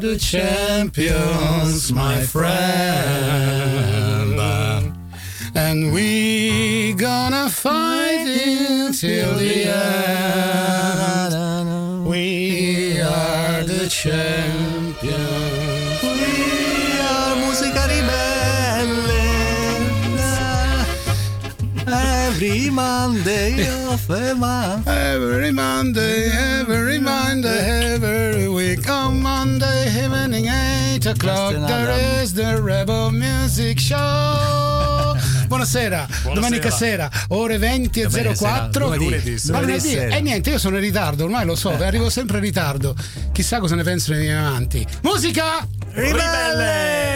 the champions, my friend. And we gonna fight until the end. We are the champions. We are musica ribelle. Every Monday of month. Every Monday, o'clock, there is the Rebel Music Show. Buonasera, domenica sera, ore 20 e Domenica 04. sera, lunedì, Ah, lunedì. E niente, io sono in ritardo, ormai lo so, arrivo sempre in ritardo. Chissà cosa ne pensano i miei amanti. Musica! Ribelle!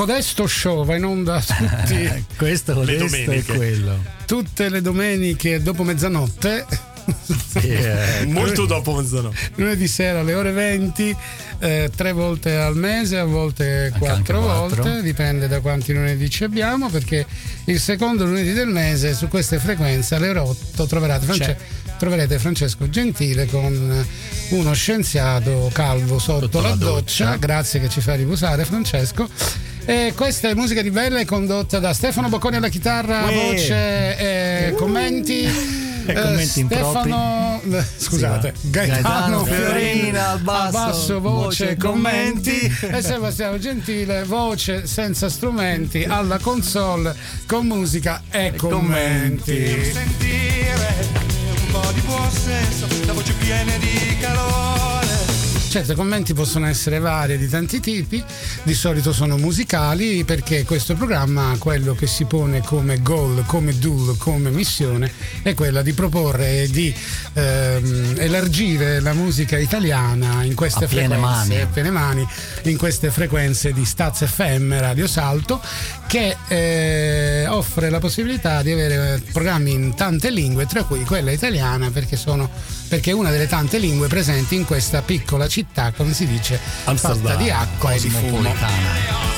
Codesto show va in onda tutti, Questo, Le questo è domeniche. quello. tutte le domeniche dopo mezzanotte. Eh. Molto dopo mezzanotte. lunedì sera alle ore 20, eh, tre volte al mese, a volte Anche- quattro volte, dipende da quanti lunedì ci abbiamo, perché il secondo lunedì del mese su queste frequenze alle ore 8 troverete, France- troverete Francesco Gentile con uno scienziato calvo sotto, Sotto la, la doccia. doccia. grazie che ci fa riposare Francesco. E questa è musica di Bella, è condotta da Stefano Bocconi alla chitarra, Uè. voce e commenti. E commenti Stefano, eh, scusate, Sì, Gaetano, Gaetano Fiorina al basso, voce, voce, commenti commenti. e Sebastiano Gentile, voce senza strumenti alla console con musica e, commenti. commenti. Di buon senso, la voce piena di calore. Certo, i commenti possono essere vari di tanti tipi, di solito sono musicali perché questo programma quello che si pone come goal, come duel, come missione è quella di proporre e di ehm, elargire la musica italiana in queste A frequenze, mani. a piene mani, in queste frequenze di Staz FM Radio Salto che eh, offre la possibilità di avere programmi in tante lingue, tra cui quella italiana perché sono perché è una delle tante lingue presenti in questa piccola città, come si dice, Amsterdam. fatta di acqua e di fumo. Cosmopolitana.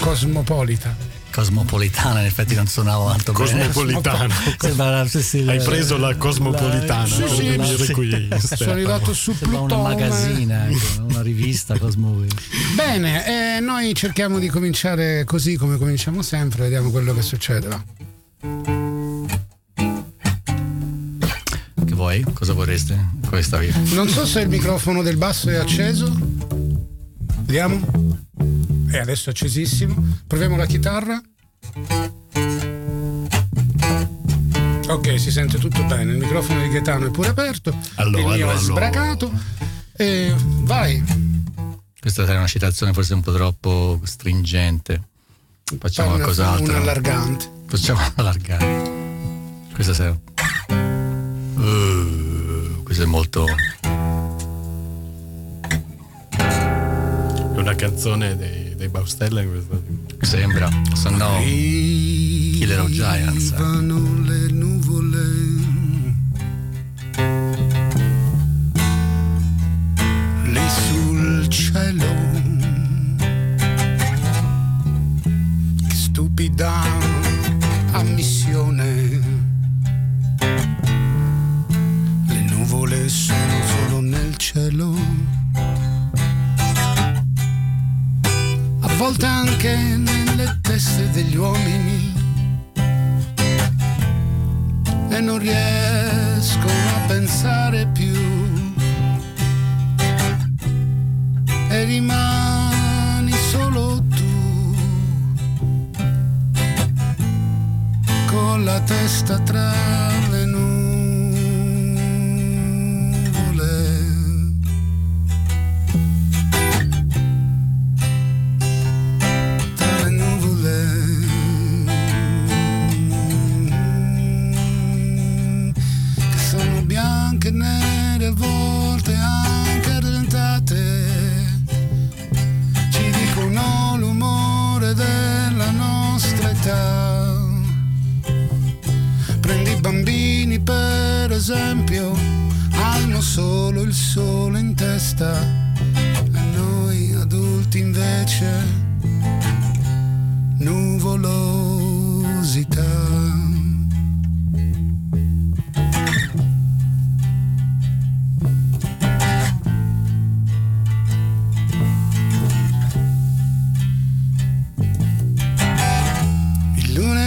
Cosmopolita. Cosmopolitana, in effetti non suonavo tanto bene. Cosmopolitano. Sembra, sì, sì, Hai la- preso la cosmopolitana Sì, per sì, venire sì. qui. Sono arrivato su Plutone. magazzina, ecco, una rivista Cosmo. Bene, eh, noi cerchiamo di cominciare così come cominciamo sempre, vediamo quello che succede. va. Vuoi? Cosa vorreste? Questa via. Non so se il microfono del basso è acceso. Vediamo. E adesso è accesissimo. Proviamo la chitarra. Ok, si sente tutto bene. Il microfono di Gaetano è pure aperto. Allora, il mio allora, è allora. sbracato. E vai. Questa sarà una citazione forse un po' troppo stringente. Facciamo una- qualcos'altro. Un allargante. Facciamo allargare. Questa sarà. Uh, questo è molto. È una canzone dei, dei Baustelle. questa. Sembra. Se no. Killer of Giants.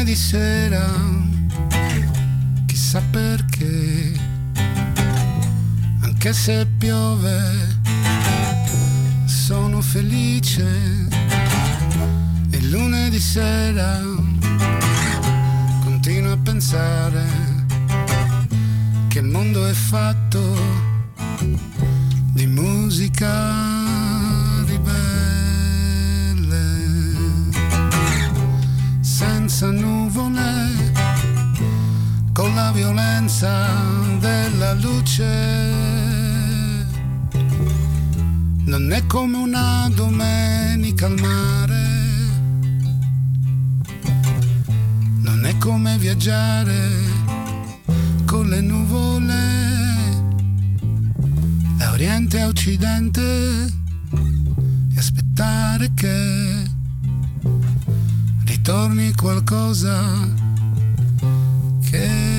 Lunedì sera, chissà perché, anche se piove sono felice. E lunedì sera continuo a pensare che il mondo è fatto di musica senza con violenza della luce. Non è come una domenica al mare, non è come viaggiare con le nuvole. Da oriente a occidente e aspettare che ritorni qualcosa che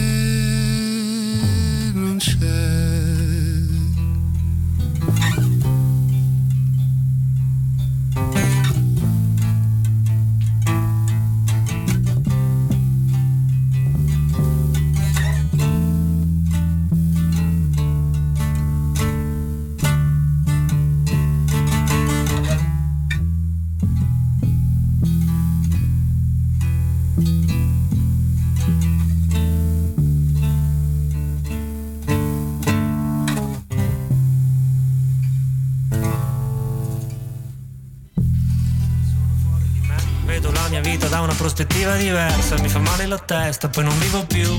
da una prospettiva diversa, mi fa male la testa, poi non vivo più.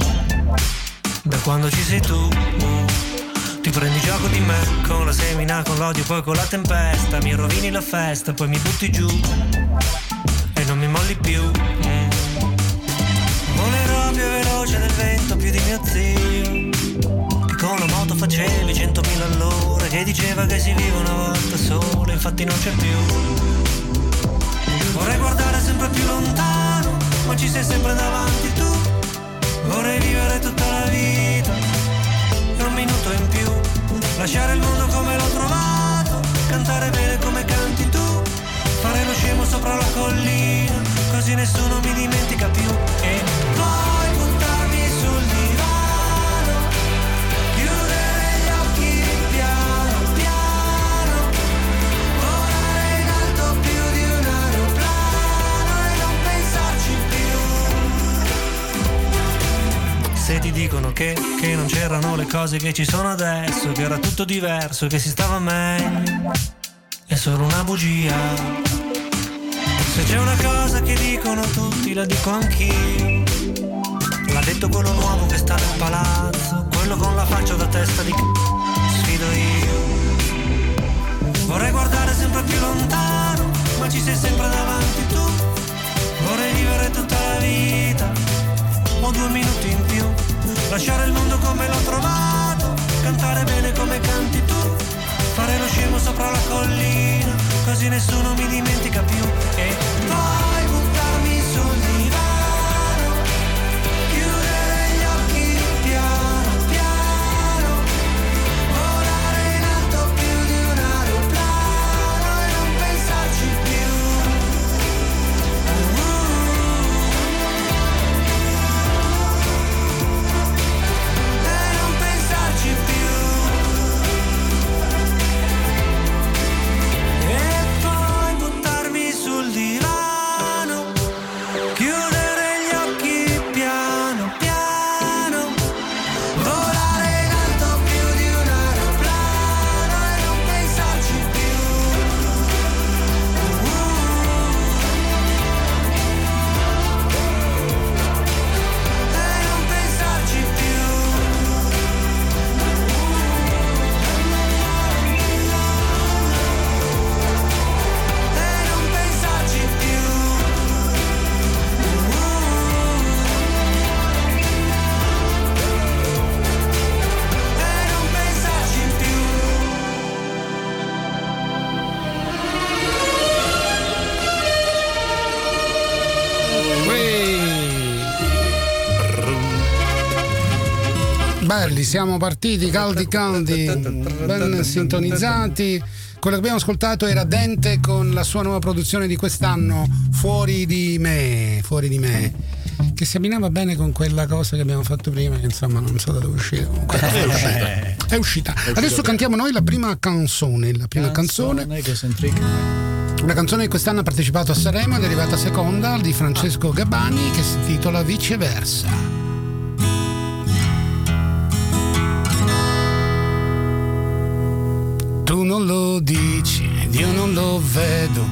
Da quando ci sei tu, ti prendi gioco di me, con la semina, con l'odio, poi con la tempesta, mi rovini la festa, poi mi butti giù e non mi molli più. Volerò più veloce del vento, più di mio zio, con la moto facevi 100.000 all'ora, che diceva che si vive una volta sola, infatti non c'è più. Vorrei guardare sempre più lontano, ma ci sei sempre davanti tu. Vorrei vivere tutta la vita, e un minuto in più. Lasciare il mondo come l'ho trovato, cantare bene come canti tu. Fare lo scemo sopra la collina, così nessuno mi dimentica più. E poi Se ti dicono che, che non c'erano le cose che ci sono adesso, che era tutto diverso, che si stava meglio, è solo una bugia. Se c'è una cosa che dicono tutti, la dico anch'io. L'ha detto quello nuovo che sta nel palazzo, quello con la faccia da testa di c***o, sfido io. Vorrei guardare sempre più lontano, ma ci sei sempre davanti tu. Vorrei vivere tutta la vita, ho due minuti in più. Lasciare il mondo come l'ho trovato, cantare bene come canti tu. Fare lo scemo sopra la collina, così nessuno mi dimentica più. E siamo partiti caldi caldi, ben sintonizzati. Quello che abbiamo ascoltato era Dente con la sua nuova produzione di quest'anno, Fuori di me, Fuori di me, che si abbinava bene con quella cosa che abbiamo fatto prima, che insomma non so da dove uscire. Comunque, È vabbè, uscita. È uscita. Adesso cantiamo noi la prima canzone, la prima canzone. Una canzone che quest'anno ha partecipato a Sanremo, è arrivata seconda, di Francesco Gabbani, che si intitola Viceversa. Tu non lo dici ed io non lo vedo.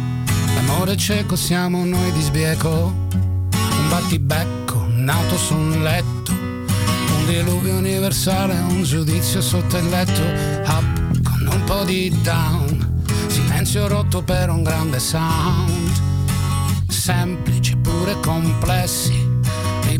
L'amore cieco siamo noi di sbieco. Un battibecco nato su un letto. Un diluvio universale, un giudizio sotto il letto. Up con un po' di down. Silenzio rotto per un grande sound. Semplici pure complessi.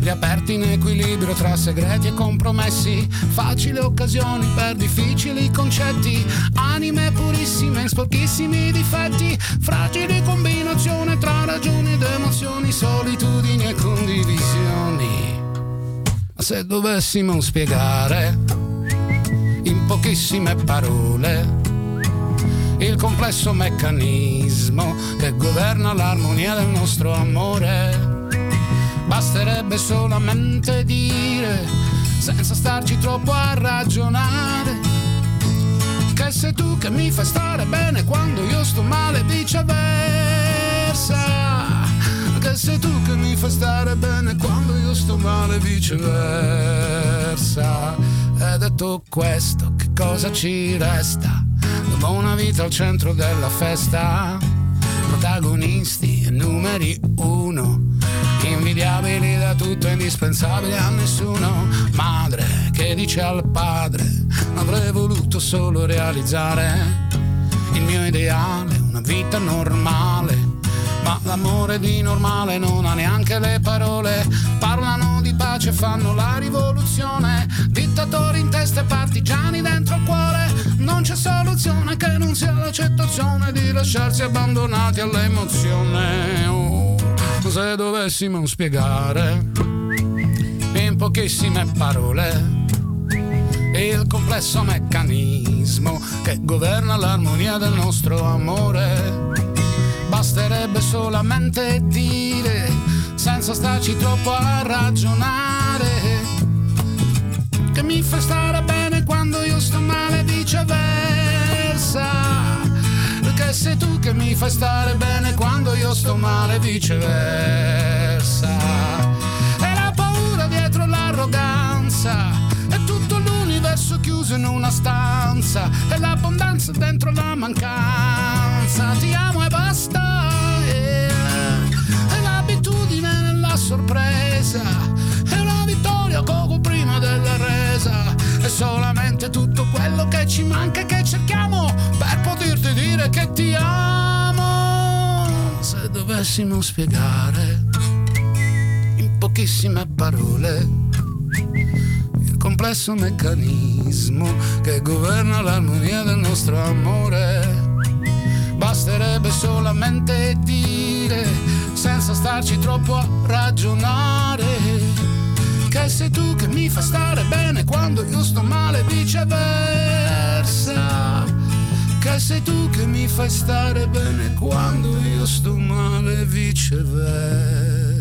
Libri aperti in equilibrio tra segreti e compromessi, facili occasioni per difficili concetti, anime purissime, sporchissimi difetti, fragili combinazione tra ragioni ed emozioni, solitudini e condivisioni. Ma se dovessimo spiegare in pochissime parole il complesso meccanismo che governa l'armonia del nostro amore, basterebbe solamente dire, senza starci troppo a ragionare, che sei tu che mi fai stare bene quando io sto male, viceversa. Che sei tu che mi fai stare bene quando io sto male, viceversa. E detto questo, che cosa ci resta? Dopo una vita al centro della festa, protagonisti e numeri uno, invidiabili da tutto, indispensabili a nessuno. Madre che dice al padre, avrei voluto solo realizzare il mio ideale, una vita normale. Ma l'amore di normale non ha neanche le parole. Parlano di pace, fanno la rivoluzione. Dittatori in testa e partigiani dentro il cuore. Non c'è soluzione che non sia l'accettazione di lasciarsi abbandonati all'emozione. Oh, se dovessimo spiegare in pochissime parole il complesso meccanismo che governa l'armonia del nostro amore. Basterebbe solamente dire, senza starci troppo a ragionare, che mi fa stare bene Perché sei tu che mi fai stare bene quando io sto male, viceversa. E la paura dietro l'arroganza, è tutto l'universo chiuso in una stanza, e l'abbondanza dentro la mancanza. Ti amo e basta. yeah. E l'abitudine nella sorpresa, è una vittoria poco prima della resa. È solamente tutto quello che ci manca e che cerchiamo per poterti dire che ti amo. Se dovessimo spiegare in pochissime parole il complesso meccanismo che governa l'armonia del nostro amore. Basterebbe solamente dire, senza starci troppo a ragionare, che sei tu che mi fa stare bene quando io sto male, viceversa. Che sei tu che mi fai stare bene quando io sto male, viceversa.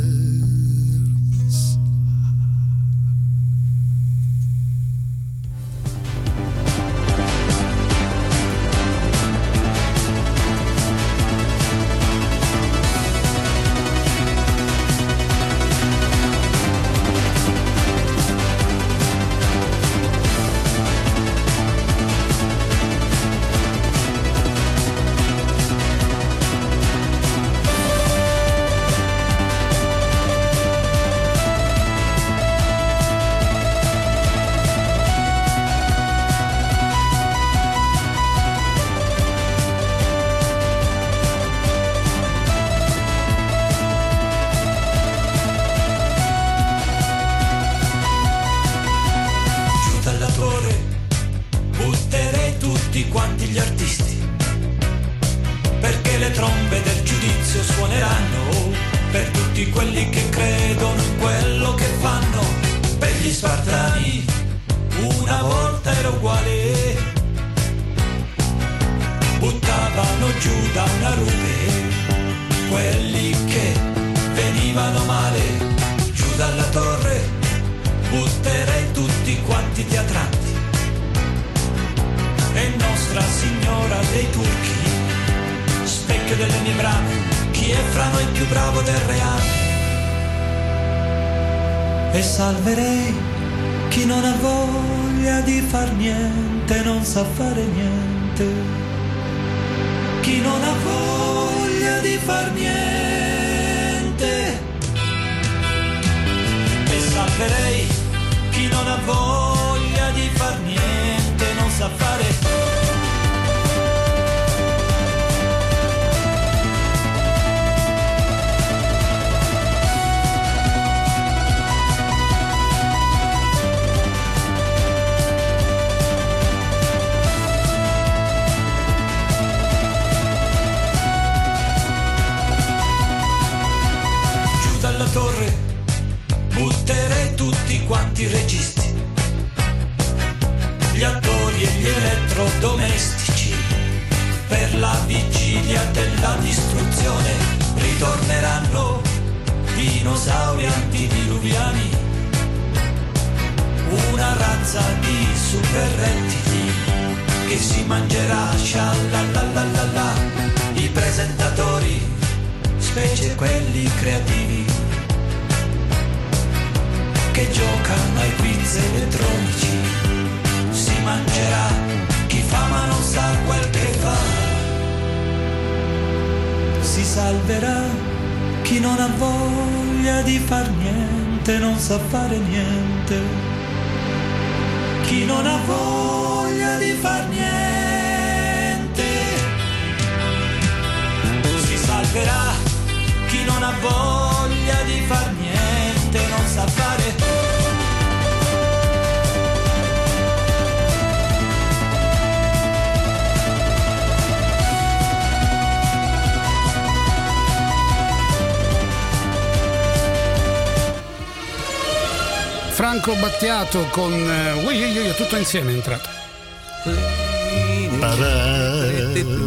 Battiato con eh, Ui, ui, ui, tutto insieme è entrato.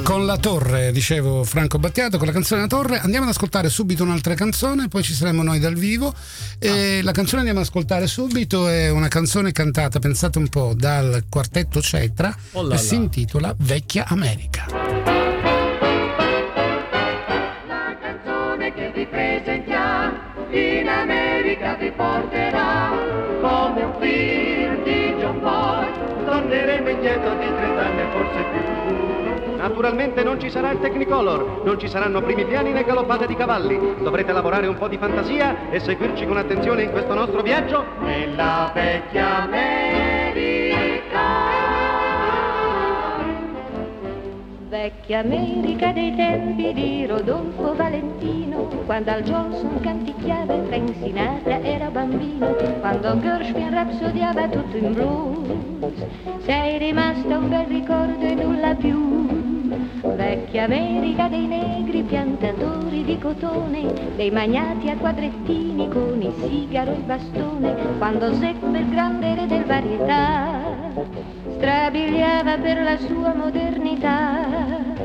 Con la torre, dicevo Franco Battiato, con la canzone La torre. Andiamo ad ascoltare subito un'altra canzone, poi ci saremo noi dal vivo. E La canzone andiamo ad ascoltare subito è una canzone cantata, pensate un po', dal quartetto Cetra Oh là e là. si intitola Vecchia America. Torneremo indietro di 30 anni e forse più. Naturalmente non ci sarà il Technicolor, non ci saranno primi piani né galoppate di cavalli. Dovrete lavorare un po' di fantasia e seguirci con attenzione in questo nostro viaggio nella vecchia America. Vecchia America dei tempi di Rodolfo Valentino, quando al Johnson canticchiava Frank Sinatra era bambino, quando Gershwin rapsodiava tutto in blues, sei rimasta un bel ricordo e nulla più. Vecchia America dei negri piantatori di cotone, dei magnati a quadrettini con il sigaro e il bastone, quando Zeppe il grande re del varietà strabiliava per la sua modernità.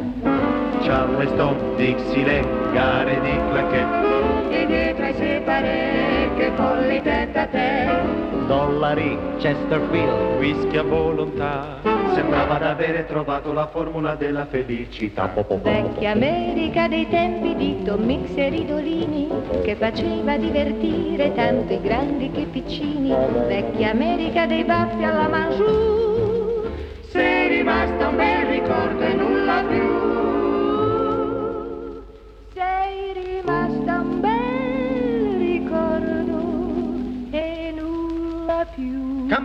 Charleston, Dixieland, gare di claquette, E dietro ai separé che folli tête a tête. dollari, Chesterfield, whisky a volontà. Sembrava d'avere trovato la formula della felicità. Vecchia America dei tempi di Tom Mix e Ridolini che faceva divertire tanto i grandi che i piccini. Vecchia America dei baffi alla Mangiù. Sei rimasta un bel ricordo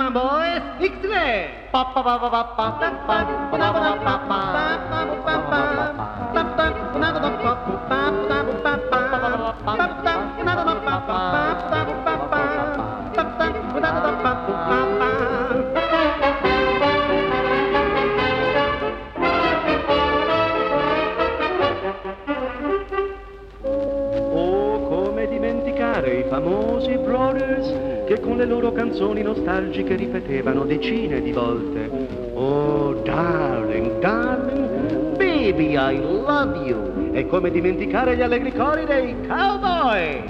on, boys. Excellent. Ba famosi Brothers che con le loro canzoni nostalgiche ripetevano decine di volte. Oh, darling, darling, baby, I love you. E come dimenticare gli allegri cori dei cowboy.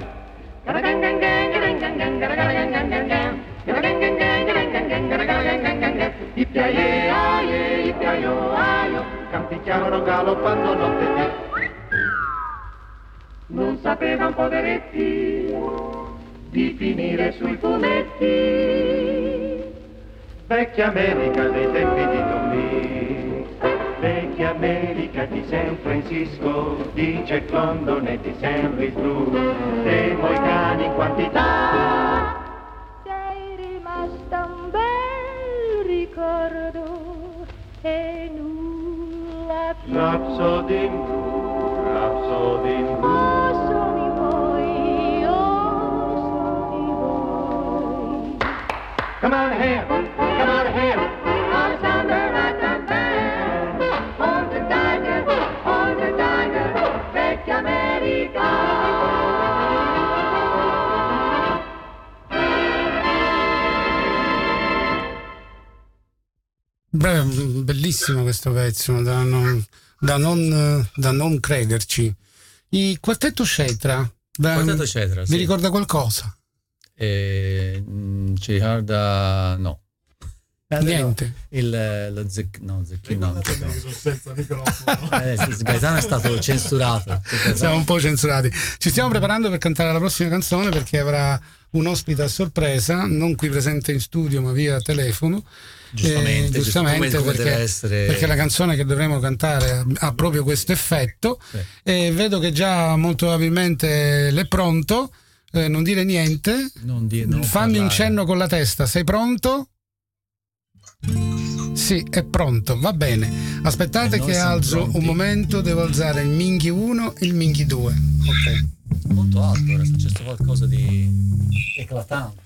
Aio, canticchiavano galoppando notte di. Non sapevano poveretti di finire sui fumetti. Vecchia America dei tempi di Tom Mix, vecchia America di San Francisco, di Jack London e di San Luis Blue, dei moicani in quantità. Sei rimasta un bel ricordo e nulla più. Rhapsody Blue, Rhapsody Blue. Come on here, come on here. Alexander Rock Band. On the diner, on the diner, vecchia America. Beh, bellissimo questo pezzo, da non, da non- da non crederci. Il quartetto Cetra, da- Quartetto Cetra, vi sì. ricorda qualcosa? E, mm, ci ricorda no. Niente. Il, lo zec, no, zecchino no. Eh, Gaetano è stato censurato. Siamo un po' censurati. Ci stiamo preparando per cantare la prossima canzone perché avrà un ospite a sorpresa, non qui presente in studio ma via telefono. Giustamente, Eh, giustamente come- come perché, deve essere. perché la canzone che dovremo cantare ha, ha proprio questo effetto Sì. e vedo che già molto probabilmente l'è pronto. Eh, non dire niente, Non di- non fammi un parlare. cenno con la testa. Sei pronto? Sì, è pronto, va bene. Aspettate E noi che alzo pronti. un momento, devo alzare il Minghi 1 e il Minghi 2. Ok. molto alto, era successo qualcosa di eclatante.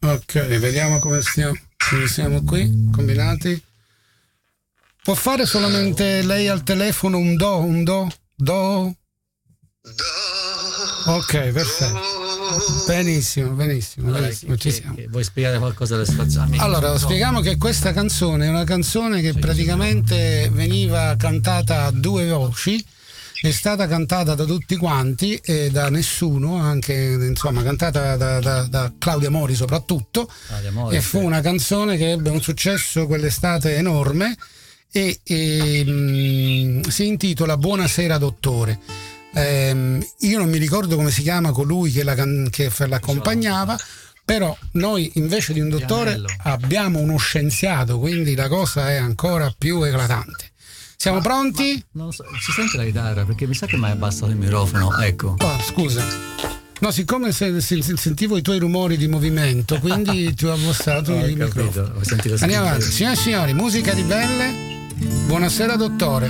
Ok, vediamo come stiamo, come siamo qui, combinati. Può fare solamente lei al telefono un do, un do, do? Ok, perfetto. Benissimo, benissimo, Allora, benissimo, ci che- vuoi spiegare qualcosa sue amiche? Allora, No. spieghiamo che questa canzone è una canzone che praticamente veniva cantata a due voci, è stata cantata da tutti quanti e da nessuno, anche insomma cantata da, da- da Claudia Mori soprattutto, e fu una canzone che ebbe un successo quell'estate enorme e, e, mm, si intitola Buonasera dottore. Ehm, io non mi ricordo come si chiama colui che, la che l'accompagnava, però noi invece di un dottore Pianello. abbiamo uno scienziato, quindi la cosa è ancora più eclatante. Siamo pronti? Non lo so, si sente la chitarra perché mi sa che mi hai abbassato il microfono. Ecco. Oh, scusa. No, siccome se- se- se- sentivo i tuoi rumori di movimento, quindi ti ho abbassato Ho il capito, microfono. ho sentito Andiamo avanti. Signore e signori, musica di belle. Buonasera dottore.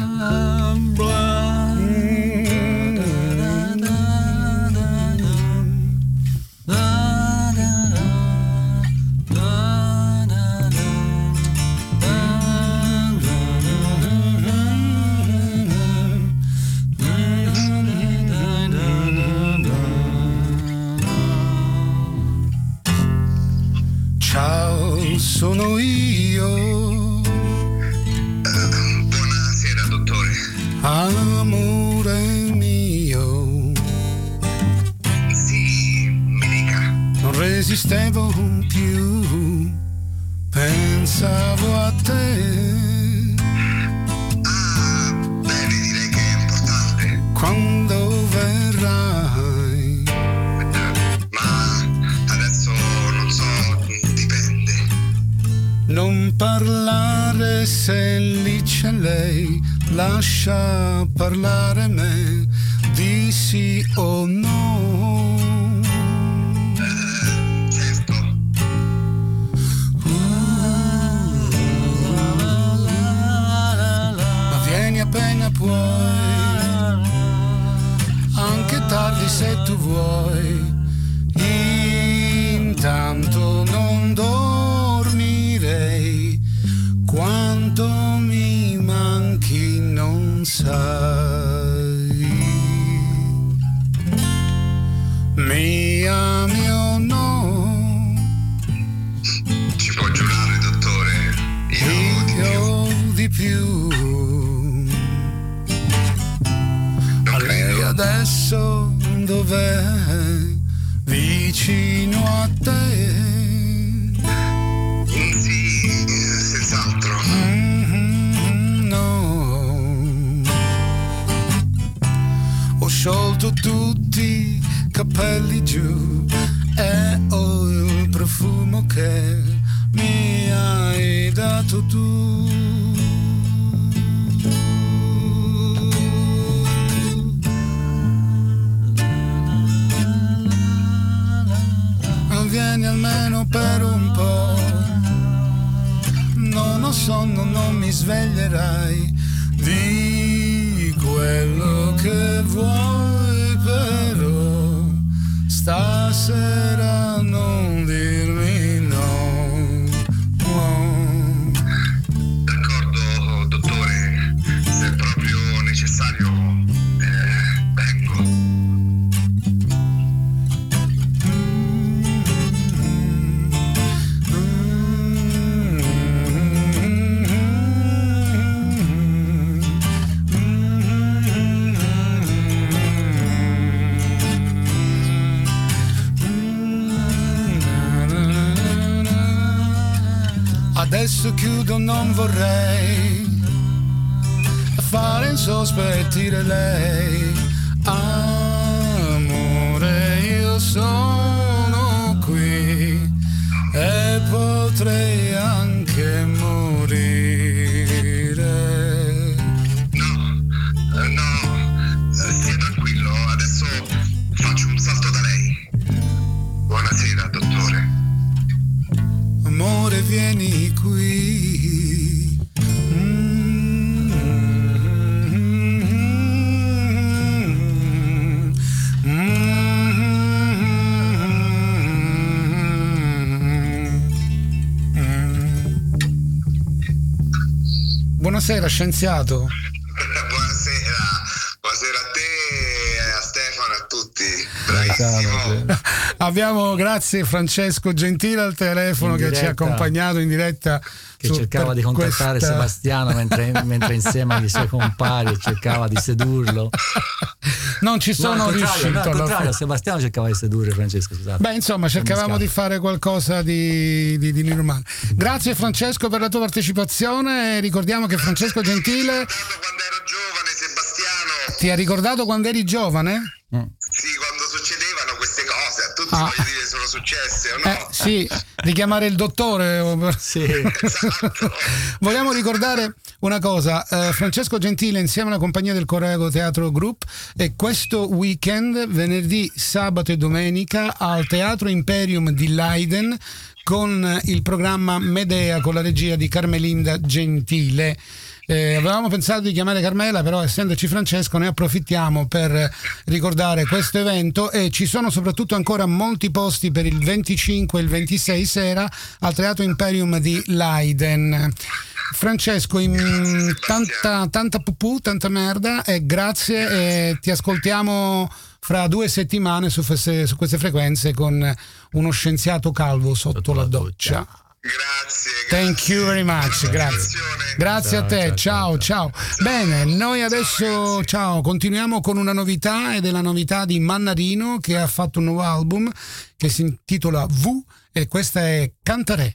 Sono io. Buonasera, dottore. Amore mio, Sì, mi dica. non resistevo più, pensavo a te. Non parlare se lì c'è lei, lascia parlare me, di sì o no. Ma vieni appena puoi, anche tardi se tu vuoi. pensai. Mi ami o no? Ci può giurare, dottore? Io, Io di più. Di più. A lei adesso dov'è? Vicino a te. Sciolto tutti i capelli giù e ho il profumo che mi hai dato tu. Vieni almeno per un po'. Non ho sonno, non mi sveglierai di quello che vuoi, però stasera non dirmi Adesso chiudo, non vorrei fare insospettire lei. Amore, io sono qui e potrei anche qui. Mm. Buonasera scienziato. Buonasera, buonasera a te, a Stefano, a tutti. Bravissimo. Abbiamo, grazie Francesco Gentile al telefono In che ci ha diretta. accompagnato in diretta. che su- cercava di contattare questa- Sebastiano mentre, mentre insieme agli suoi compari cercava di sedurlo. Non ci No, sono contrario, riuscito. no, al contrario. Sebastiano cercava di sedurre Francesco, scusate. Beh, insomma, cercavamo di fare qualcosa di, di, di normale. Grazie Francesco per la tua partecipazione. Ricordiamo che Francesco Gentile Quando ero giovane, Sebastiano, ti ha ricordato quando eri giovane? sì, quando succedevano queste cose, a tutti Ah. dire, sono successe o no? Eh, sì, di chiamare il dottore. Sì. Esatto. Vogliamo ricordare una cosa, eh, Francesco Gentile insieme alla compagnia del Corrego Teatro Group e questo weekend, venerdì, sabato e domenica al Teatro Imperium di Leiden con il programma Medea con la regia di Carmelinda Gentile. Eh, avevamo pensato di chiamare Carmela, però essendoci Francesco ne approfittiamo per ricordare questo evento e ci sono soprattutto ancora molti posti per il 25 e il 26 sera al Teatro Imperium di Leiden. Francesco, tanta, tanta pupù, tanta merda e grazie e ti ascoltiamo fra due settimane su queste, su queste frequenze con uno scienziato calvo sotto, la doccia. Grazie. Thank you very much, Buona grazie. Grazie a Ciao, te, ciao, ciao, ciao. Bene, noi adesso, ciao, continuiamo con una novità ed è la novità di Mannarino che ha fatto un nuovo album che si intitola V e questa è Cantare.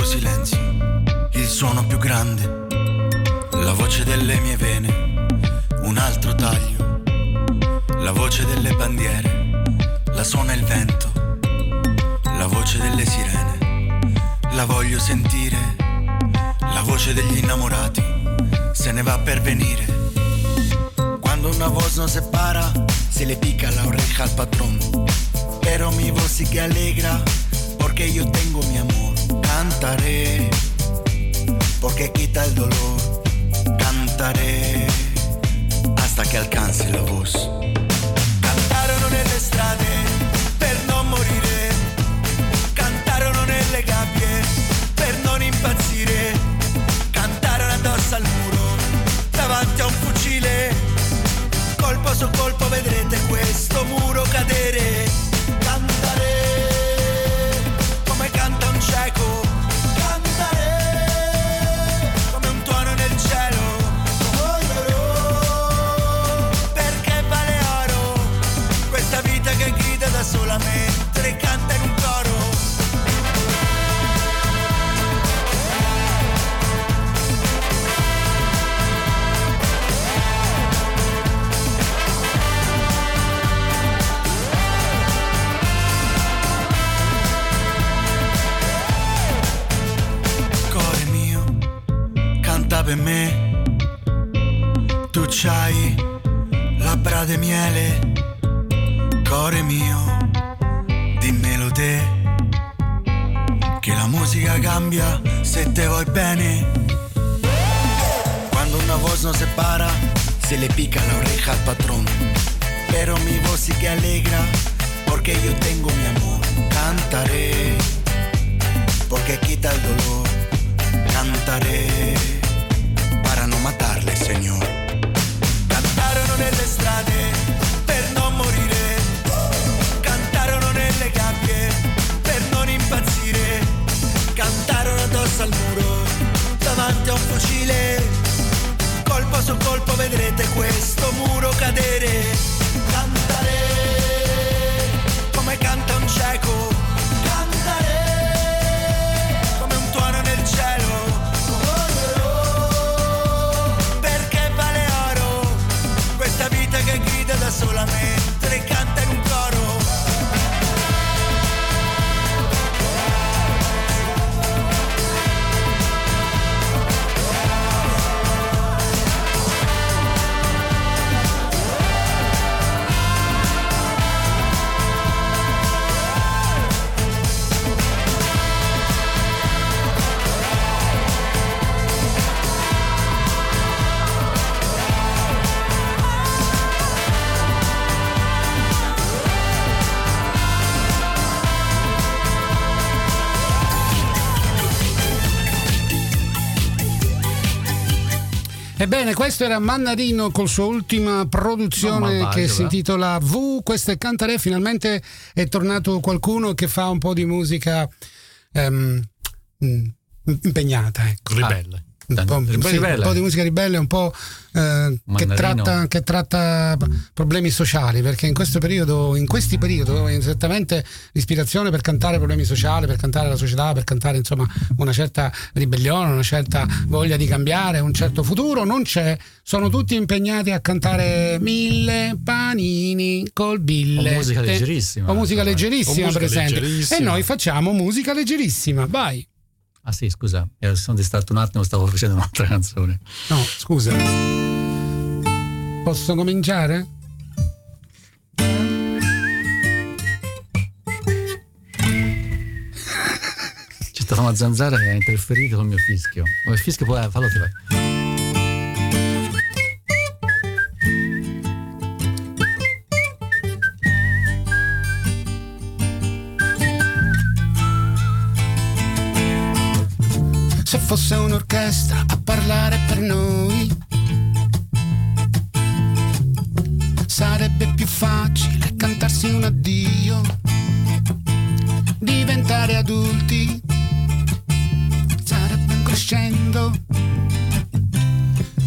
Tuo silenzio, il suono più grande, la voce delle mie vene, un altro taglio, la voce delle bandiere, la suona il vento, la voce delle sirene la voglio sentire, la voce degli innamorati se ne va per venire. Cuando una voz nos separa, se le pica la oreja al patrón. Pero mi voz sí que alegra, porque yo tengo mi amor. Cantaré, porque quita el dolor. Cantaré hasta che alcanzi la voz. Cantarono nelle strade per non morire, cantarono nelle gabbie per non impazzire, cantarono addosso al muro davanti a un fucile. Colpo su colpo vedrete questo muro cadere. Porque yo tengo mi amor. Cantaré, porque quita el dolor. Cantaré para non matarle, Señor. Cantarono nelle strade per non morire. Cantarono nelle gabbie per non impazzire. Cantarono addosso al muro davanti a un fucile. Colpo su colpo vedrete questo muro cadere. Cantare cieco. Cantare come un tuono nel cielo. Perché vale oro questa vita che grida da sola mentre canta in un Ebbene, questo era Mannarino con sua ultima produzione Mamma che si intitola V. Questo è Cantare. Finalmente è tornato qualcuno che fa un po' di musica ehm, mm, impegnata. Ecco. Ribelle. Un po', sì, un po' di musica ribelle, un po' eh, che, tratta, che tratta problemi sociali, perché in questo periodo, in questi periodi, dove esattamente l'ispirazione per cantare problemi sociali, per cantare la società, per cantare insomma una certa ribellione, una certa voglia di cambiare, un certo futuro, non c'è. Sono tutti impegnati a cantare mille panini col bille. O musica leggerissima. O musica leggerissima, O musica per esempio. leggerissima. E noi facciamo musica leggerissima. Vai. Ah sì, scusa, eh, sono distratto un attimo, stavo facendo un'altra canzone. No, scusa. Posso cominciare? C'è stata una zanzara che ha interferito col mio fischio. Come fischio poi fallo te fosse un'orchestra a parlare per noi, sarebbe più facile cantarsi un addio, diventare adulti, sarebbe un crescendo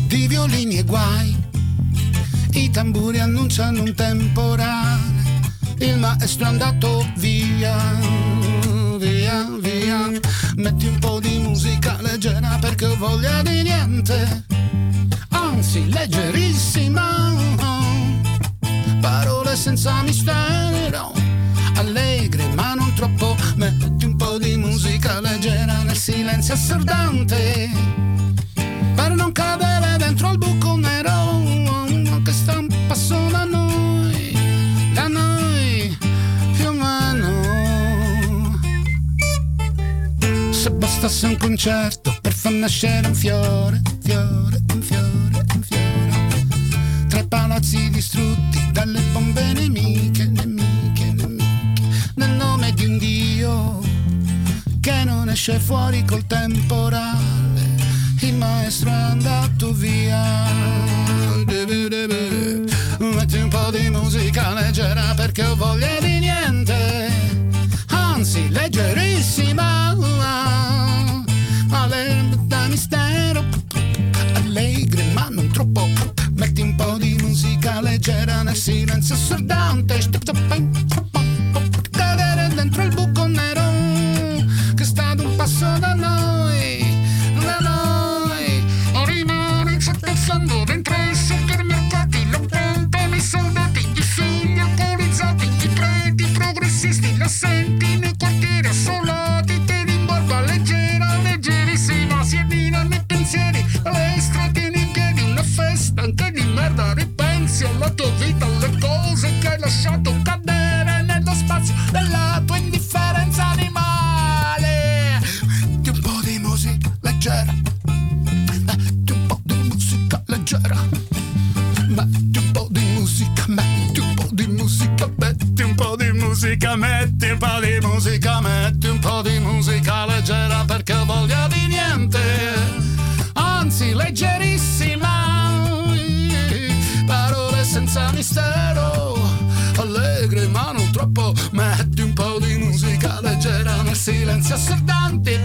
di violini e guai, i tamburi annunciano un temporale, il maestro è andato via, via, via, metti un po' di musica leggera perché ho voglia di niente, anzi leggerissima, parole senza mistero, allegre ma non troppo, metti un po' di musica leggera nel silenzio assordante, per non cadere dentro al buco nero bastasse un concerto per far nascere un fiore, fiore, un fiore, un fiore. Tre palazzi distrutti dalle bombe nemiche, nemiche, nemiche. Nel nome di un Dio che non esce fuori col temporale. Il maestro è andato via. Metti un po' di musica leggera perché ho voglia di niente. anzi leggerissima. Allegro da mistero, allegri ma non troppo. Metti un po' di musica leggera nel silenzio assordante. lasciato cadere nello spazio della tua indifferenza animale. Metti un po' di musica leggera. Metti un po' di musica leggera. Metti un po' di musica, metti un po' di musica, metti un po' di musica, metti un po' di musica, metti un po' di musica leggera silenzio assordante.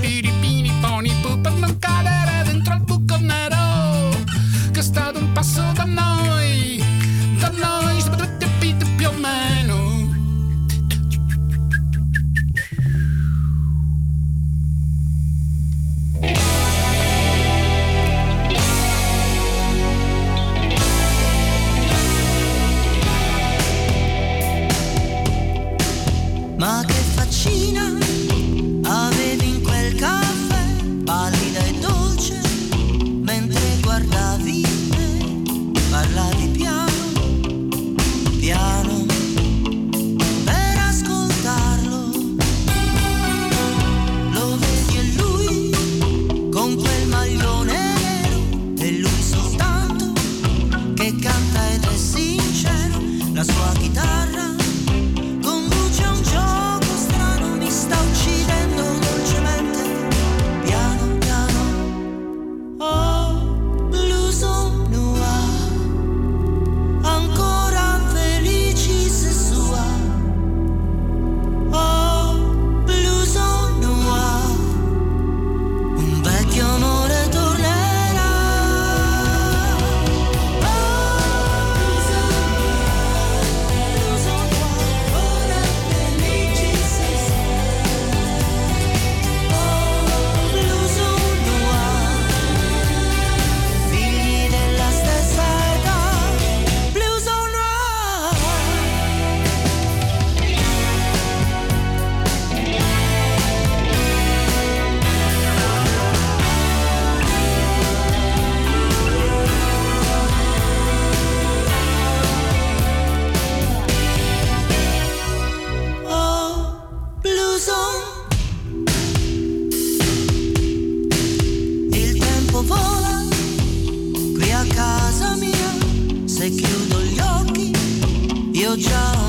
job.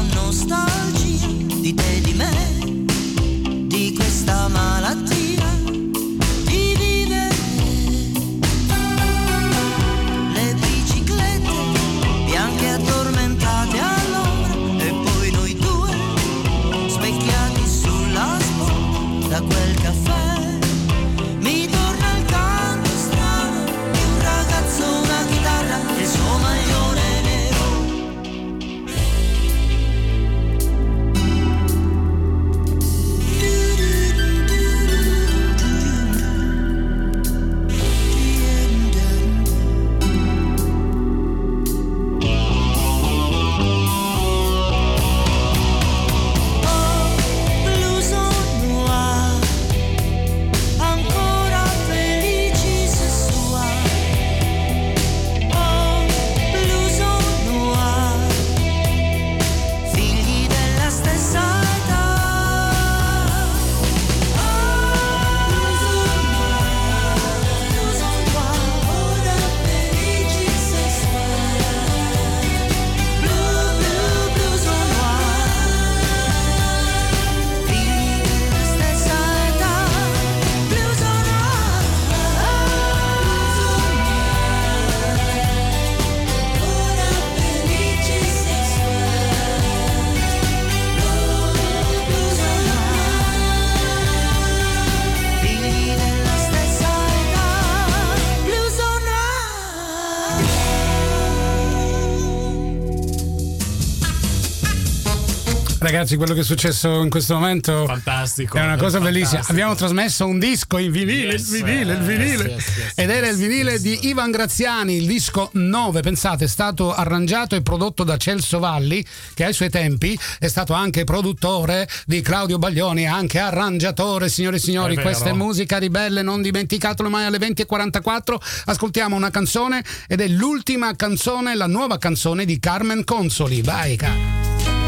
Ragazzi, quello che è successo in questo momento Fantastico. è una cosa fantastico. bellissima. Abbiamo trasmesso un disco in vinile, Yes, il vinile, il vinile. yes, yes, Ed era il vinile di. Ivan Graziani, il disco 9. Pensate, è stato arrangiato e prodotto da Celso Valli, che ai suoi tempi è stato anche produttore di Claudio Baglioni anche arrangiatore. Signore e signori, È questa è musica ribelle, non dimenticatelo mai alle 20.44. Ascoltiamo una canzone ed è l'ultima canzone, la nuova canzone di Carmen Consoli. Vai, Carmen.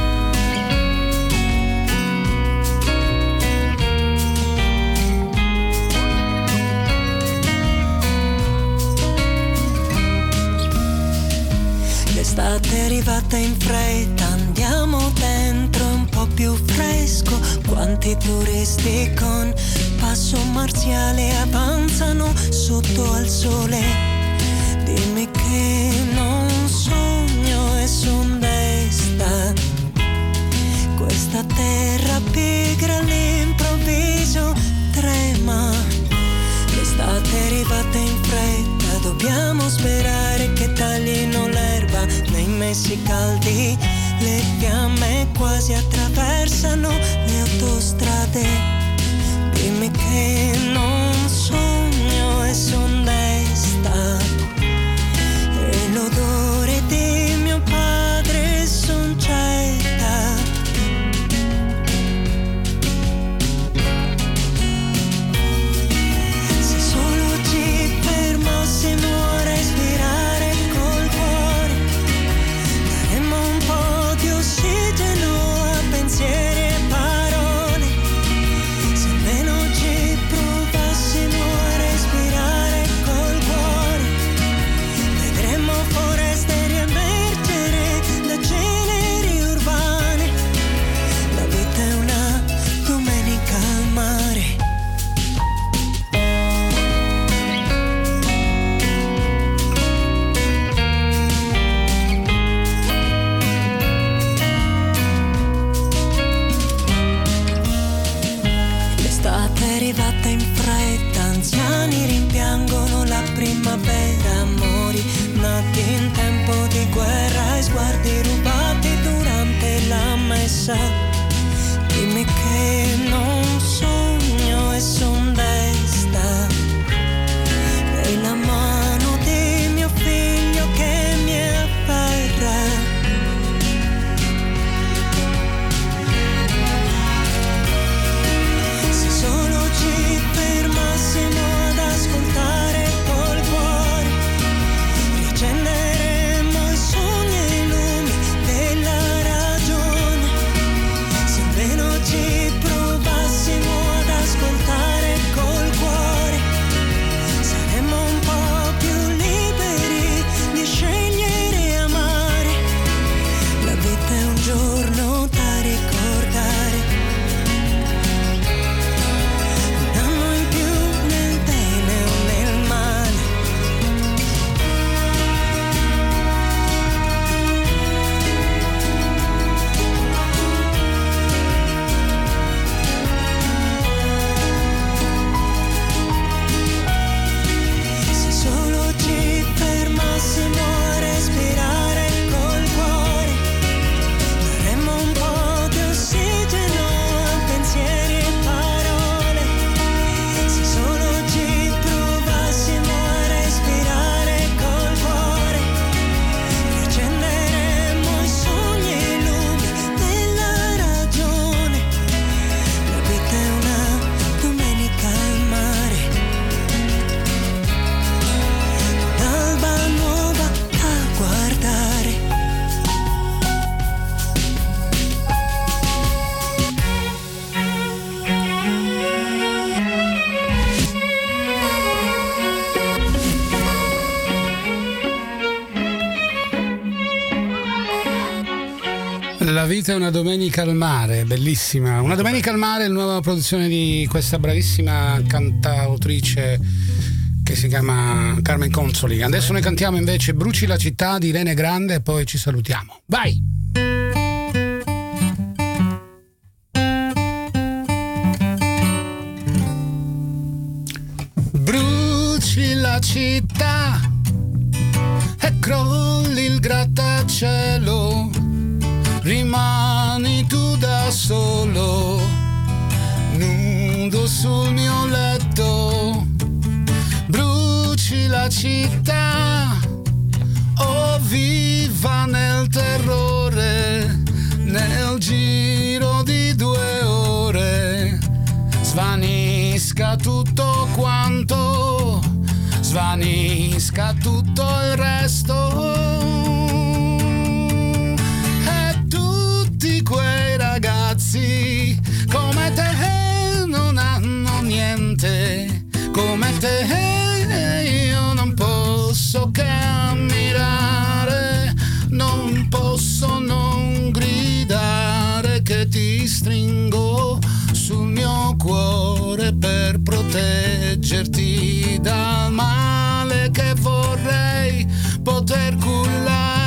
L'estate è arrivata in fretta, andiamo dentro un po' più fresco. Quanti turisti con passo marziale avanzano sotto al sole. Dimmi che non sogno e son desta. Questa terra pigra all'improvviso trema. L'estate è arrivata in fretta, dobbiamo sperare che taglino l'erba mesi caldi. Le fiamme quasi attraversano le autostrade. Dimmi che non sogno e son desta. Domenica al mare, bellissima. Una domenica al mare è la nuova produzione di questa bravissima cantautrice che si chiama Carmen Consoli. Adesso noi cantiamo invece Bruci la città di Irene Grande e poi ci salutiamo. Vai! Bruci la città e crolli il grattacielo solo, nudo sul mio letto, bruci la città, oh viva nel terrore, nel giro di due ore, svanisca tutto quanto, svanisca tutto il resto. Stringo sul mio cuore per proteggerti dal male che vorrei poter cullare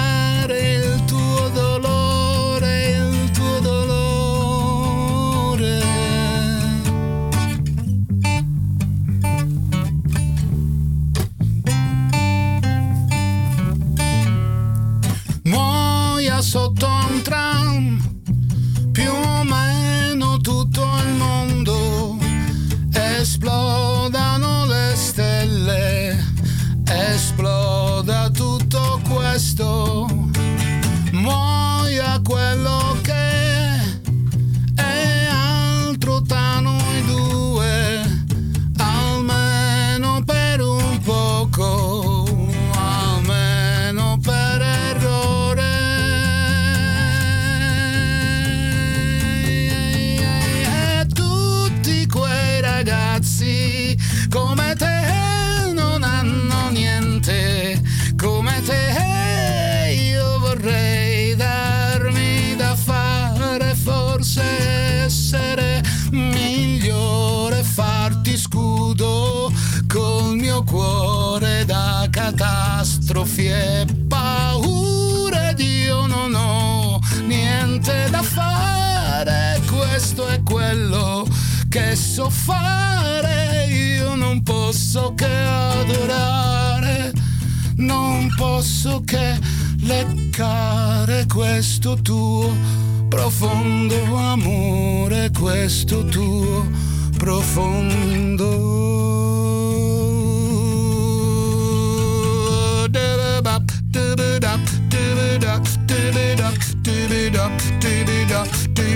tutto catastrofi e paure ed io non ho niente da fare, questo è quello che so fare, io non posso che adorare, non posso che leccare questo tuo profondo amore, questo tuo profondo.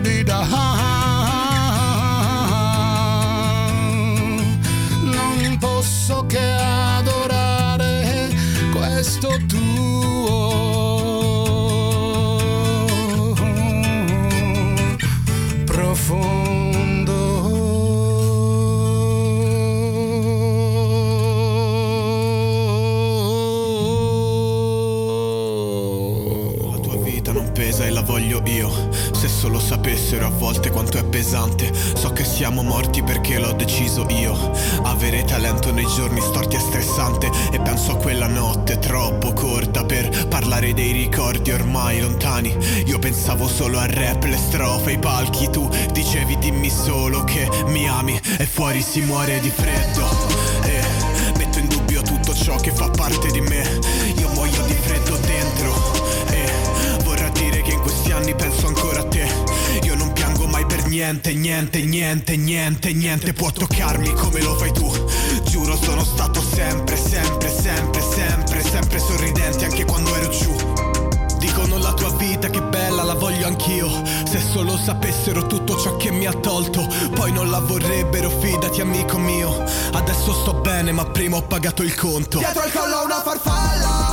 Dibidap. Non posso che adorare questo tuo sapessero a volte quanto è pesante. So che siamo morti perché l'ho deciso io. Avere talento nei giorni storti è stressante. E penso a quella notte troppo corta per parlare dei ricordi ormai lontani. Io pensavo solo al rap, le strofe, i palchi. Tu dicevi dimmi solo che mi ami. E fuori si muore di freddo. E metto in dubbio tutto ciò che fa parte di me. Niente, niente, niente, niente, niente può toccarmi come lo fai tu. Giuro sono stato sempre, sempre, sempre, sempre, sempre sorridente anche quando ero giù. Dicono la tua vita che bella, la voglio anch'io. Se solo sapessero tutto ciò che mi ha tolto, poi non la vorrebbero, fidati amico mio. Adesso sto bene, ma prima ho pagato il conto. Dietro il collo una farfalla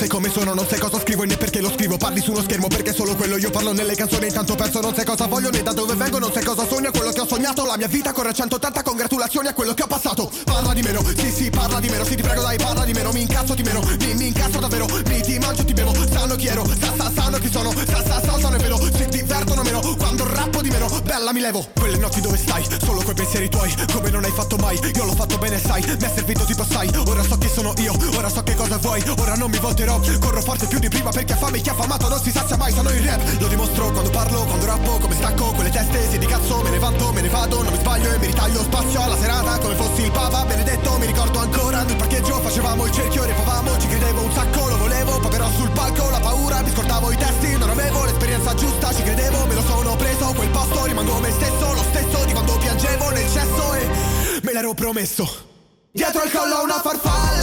sai come sono, non sai cosa scrivo e né perché lo scrivo. Parli su uno schermo perché solo quello io parlo nelle canzoni. Intanto penso, non sai cosa voglio né da dove vengo, non sai cosa sogno. Quello che ho sognato, la mia vita corre a 180. Congratulazioni a quello che ho passato. Parla di meno, sì, sì, parla di meno. Sì, ti prego, dai, parla di meno. Mi incazzo di meno, mi, mi incazzo davvero. Mi ti mangio, ti bevo. Sanno chi ero, sa, sa, sanno chi sono. Sa, sa, sa, sono è vero. Si divertono meno quando rappo di meno. Bella mi levo, quelle notti dove stai Solo quei pensieri tuoi, come non hai fatto mai Io l'ho fatto bene sai, mi è servito tipo sai Ora so chi sono io, ora so che cosa vuoi Ora non mi volterò, corro forte più di prima Perché ha fame chi ha famato non si sazia mai Sono il rap, lo dimostro quando parlo, quando rappo Come stacco quelle teste, si di cazzo Me ne vanto, me ne vado, non mi sbaglio E mi ritaglio spazio alla serata Come fossi il papa benedetto. Mi ricordo ancora nel parcheggio Facevamo il cerchio, repavamo Ci credevo un sacco, lo volevo Poi però sul palco la paura Mi scordavo i testi, non avevo l'esperienza giusta Ci credevo, me lo sono preso Quel posto rimango me stesso Lo stesso di quando piangevo nel cesso E me l'ero promesso. Dietro il collo una farfalla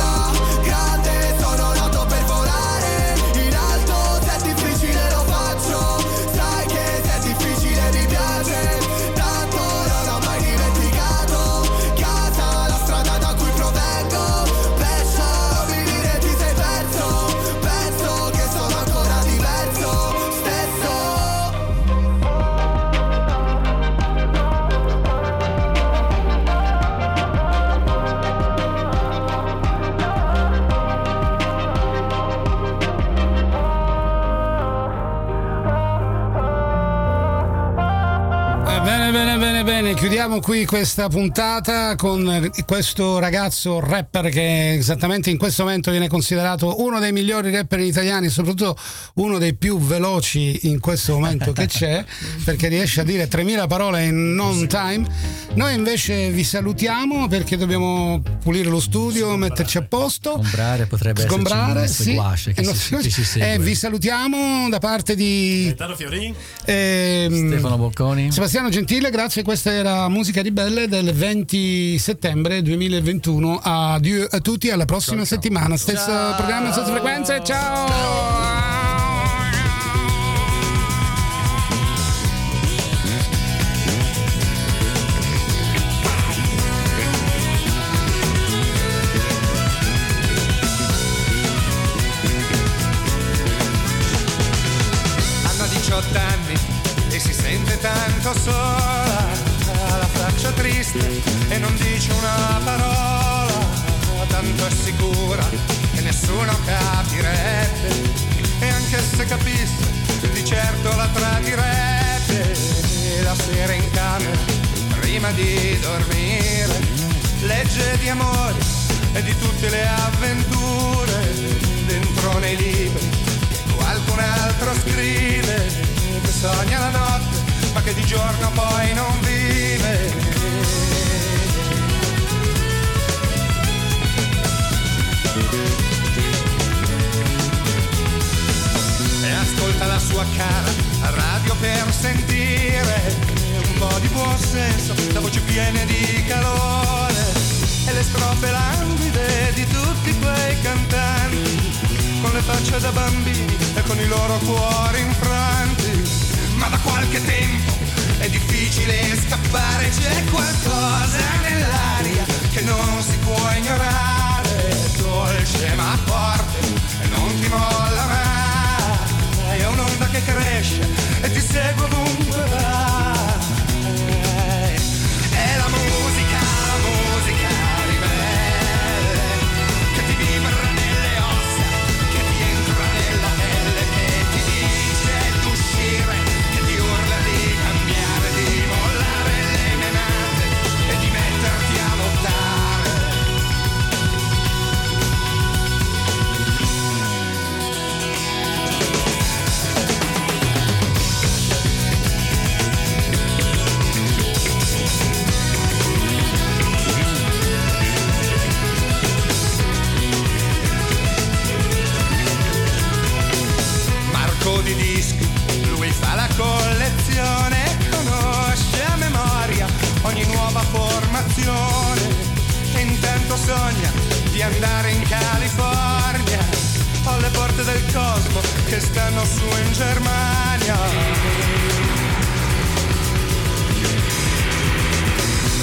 Chiudiamo qui questa puntata con questo ragazzo rapper che esattamente in questo momento viene considerato uno dei migliori rapper italiani, soprattutto uno dei più veloci in questo momento che c'è, perché riesce a dire 3000 parole in non time. Noi invece vi salutiamo perché dobbiamo pulire lo studio, metterci a posto. Sgombrare potrebbe Sgombrare, esserci sì. un guasce che E si- che ci segue. eh, vi salutiamo da parte di Gaetano Fiorin. ehm, Stefano Bocconi. Sebastiano Gentile, grazie. Questa era Musica Ribelle del 20 settembre 2021. Addio a tutti, alla prossima settimana. Stesso programma, stesse frequenze. Ciao! Hanno 18 anni e si sente tanto sola, triste e non dice una parola, tanto è sicura che nessuno capirebbe, e anche se capisse di certo la tradirebbe, la sera in camera prima di dormire, legge di amori e di tutte le avventure. Dentro nei libri qualcun altro scrive che sogna la notte ma che di giorno poi non vive e ascolta la sua cara radio per sentire un po' di buon senso la voce piena di calore e le strofe languide di tutti quei cantanti con le facce da bambini e con i loro cuori infranti. Ma da qualche tempo è difficile scappare, c'è qualcosa nell'aria che non si può ignorare, dolce ma forte e non ti molla mai, è un'onda che cresce e ti segue ovunque vai. sogna di andare in California. Ho le porte del cosmo che stanno su in Germania.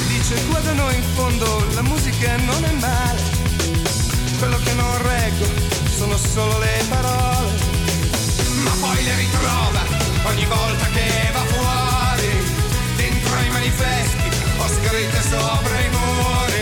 Dice guardano in fondo, la musica non è male. Quello che non reggo sono solo le parole. Ma poi le ritrova ogni volta che va fuori. Dentro ai manifesti ho scritte sopra i muri.